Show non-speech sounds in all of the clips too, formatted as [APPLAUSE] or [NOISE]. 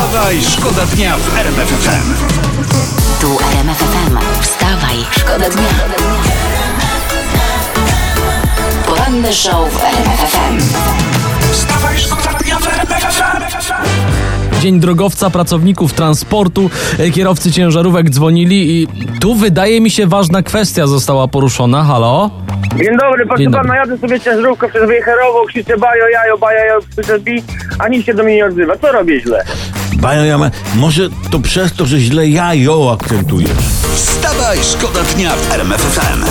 Wstawaj, szkoda dnia w RMF FM. Tu RMF FM. Wstawaj, szkoda dnia. Poranny show w RMF FM. Wstawaj, szkoda dnia w RMF FM. Dzień drogowca, pracowników transportu, e, kierowcy ciężarówek dzwonili i tu wydaje mi się ważna kwestia została poruszona. Halo? Dzień dobry, proszę Dzień dobry. pana, jadę sobie ciężarówkę przez Wejherową, krzyczę bajo, jajo, bajo, jajo, krzyczę bi, a nikt się do mnie nie odzywa. Co robię źle? Ma- może to przez to, że źle ja ją akcentujesz. Wstawaj, szkoda dnia w RMF FM.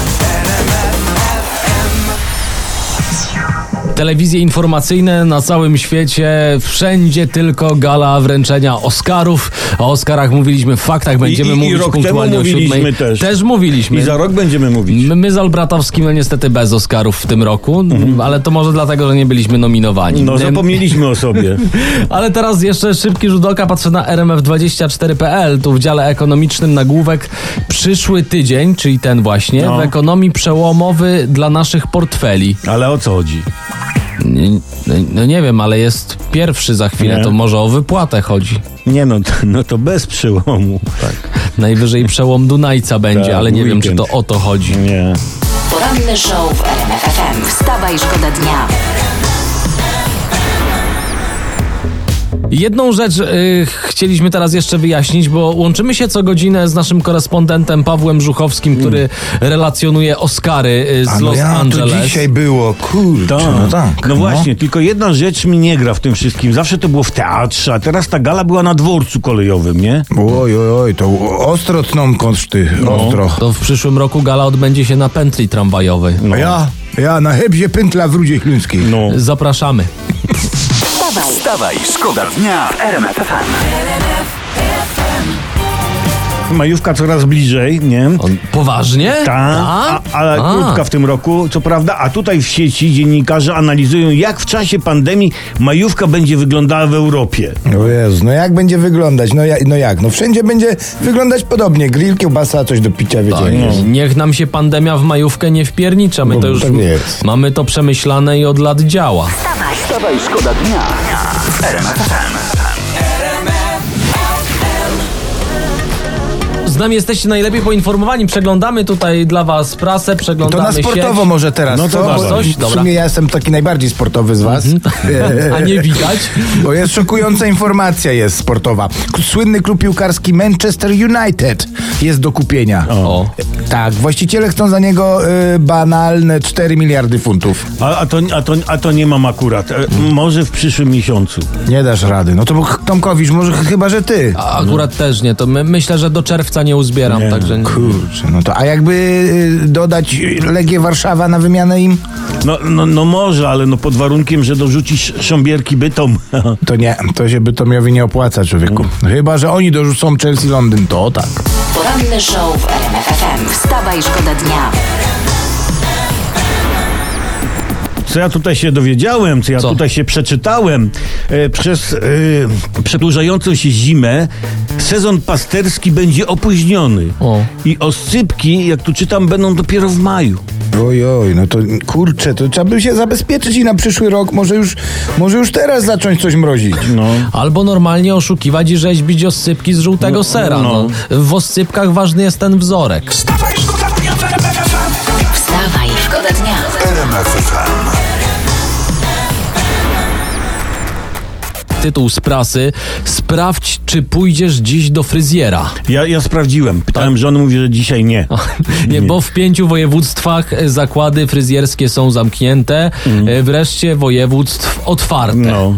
Telewizje informacyjne na całym świecie, wszędzie tylko gala wręczenia Oscarów. O Oscarach mówiliśmy w faktach, będziemy I- i- i mówić rok temu punktualnie o mówiliśmy siódmej. też. Też mówiliśmy. I za rok będziemy mówić. My, my z Olbratowskim no niestety bez Oscarów w tym roku, ale to może dlatego, że nie byliśmy nominowani. No, zapomnieliśmy o sobie. [LAUGHS] Ale teraz jeszcze szybki rzut oka, patrzę na rmf24.pl, tu w dziale ekonomicznym nagłówek przyszły tydzień, czyli ten właśnie, No. w ekonomii przełomowy dla naszych portfeli. Ale o co chodzi? Nie, no, no nie wiem, ale jest pierwszy za chwilę, Nie. to może o wypłatę chodzi. Nie no, to, no to bez przełomu. Tak. Najwyżej przełom Dunajca będzie, Tak, ale nie wiem, czy weekend. to o to chodzi. Nie. Poranny show w RMF FM. Wstawaj, szkoda dnia. Jedną rzecz y, chcieliśmy teraz jeszcze wyjaśnić, bo łączymy się co godzinę z naszym korespondentem Pawłem Żuchowskim, który relacjonuje Oscary y, z A no Los ja, Angeles. to dzisiaj było, kurczę, Tak. no tak. No właśnie, tylko jedna rzecz mi nie gra w tym wszystkim. Zawsze to było w teatrze, a teraz ta gala była na dworcu kolejowym, nie? Oj, oj, oj, to ostro tną koszty, ostro. To w przyszłym roku gala odbędzie się na pętli tramwajowej. A ja, ja na hebzie pętla w Rudzie Śląskiej. No. Zapraszamy. Wstawaj, Wstawaj, szkoda dnia w RMF FM. Majówka coraz bliżej, nie? On, poważnie? Ta, a, ale A. krótka w tym roku, co prawda, a tutaj w sieci dziennikarze analizują, jak w czasie pandemii majówka będzie wyglądała w Europie. O Jezu, no jak będzie wyglądać? No, ja, no jak? No wszędzie będzie wyglądać podobnie. Grill, kiełbasa, coś do picia, wiecie. Tak, nie? Niech nam się pandemia w majówkę nie wpiernicza. My No, to już tak jest. mamy to przemyślane i od lat działa. Wstawaj, szkoda dnia w Z nami jesteście najlepiej poinformowani. Przeglądamy tutaj dla was prasę, To przeglądamy na sportowo sieć. może teraz, No to co? Bo Coś? W Dobra. sumie ja jestem taki najbardziej sportowy z was. [LAUGHS] A nie widać. [LAUGHS] Bo jest szokująca informacja jest sportowa. Słynny klub piłkarski Manchester United jest do kupienia. O. Tak, właściciele chcą za niego y, banalne 4 miliardy funtów. A, a, to, a, to, a to nie mam akurat. E, może w przyszłym miesiącu. Nie dasz rady. No to bo Tomkowicz, może ch- chyba, że ty. A Akurat też nie. To my, myślę, że do czerwca nie uzbieram, Nie. także... Kurczę, no to a jakby y, dodać Legię Warszawa na wymianę im? No, no, no może, ale no pod warunkiem, że dorzucisz sząbierki bytom. [LAUGHS] To nie, to się Bytomiowi nie opłaca, człowieku. Chyba, że oni dorzucą Chelsea Londyn, to tak. poranny show w RMF FM. Wstawaj, szkoda dnia. Co ja tutaj się dowiedziałem, co ja Co? tutaj się przeczytałem, e, przez e, przedłużającą się zimę sezon pasterski będzie opóźniony. O. I oscypki, jak tu czytam, będą dopiero w maju. Oj, oj, no to kurczę, to trzeba by się zabezpieczyć i na przyszły rok może już, może już teraz zacząć coś mrozić. No. Albo normalnie oszukiwać i rzeźbić oscypki z żółtego sera. No. no. W oscypkach ważny jest ten wzorek. Wstawaj, szkoda dnia w RMF FM. Wstawaj, szkoda dnia. RMF FM. Tytuł z prasy. Sprawdź, czy pójdziesz dziś do fryzjera. Ja, ja sprawdziłem. Pytałem żony, mówi, że dzisiaj nie. Nie, bo w pięciu województwach e, zakłady fryzjerskie są zamknięte, e, wreszcie województw otwarte. No.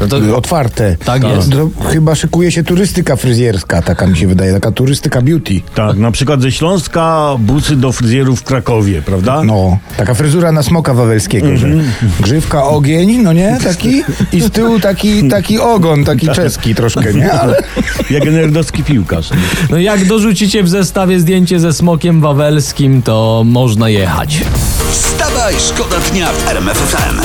No to, Otwarte. Tak jest. To chyba szykuje się turystyka fryzjerska, taka mi się wydaje, taka turystyka beauty. Tak, na przykład ze Śląska busy do fryzjerów w Krakowie, prawda? No, taka fryzura na smoka wawelskiego, że grzywka, ogień, no nie, taki i z tyłu taki, [LAUGHS] taki ogon, taki czeski troszkę, nie, [LAUGHS] ale Jak nerdowski piłkarz. no jak dorzucicie w zestawie zdjęcie ze smokiem wawelskim, to można jechać. Wstawaj, szkoda dnia w RMF FM.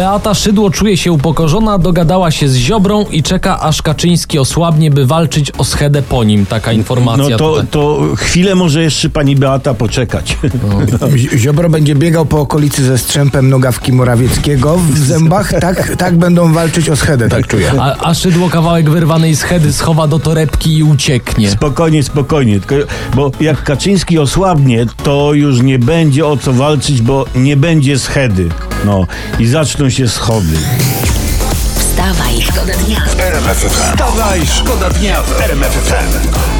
Beata Szydło czuje się upokorzona, dogadała się z Ziobrą i czeka, aż Kaczyński osłabnie, by walczyć o schedę po nim. Taka informacja No to, tutaj. to chwilę może jeszcze pani Beata poczekać. Z- Ziobro będzie biegał po okolicy ze strzępem nogawki Morawieckiego w zębach. Tak, tak będą walczyć o schedę, tak czuję. A, a Szydło kawałek wyrwanej schedy schowa do torebki i ucieknie. Spokojnie, spokojnie. Tylko, bo jak Kaczyński osłabnie, to już nie będzie o co walczyć, bo nie będzie schedy. No i zaczną się schody. Wstawaj, szkoda dnia. RMF FM. Wstawaj, szkoda dnia w RMF FM.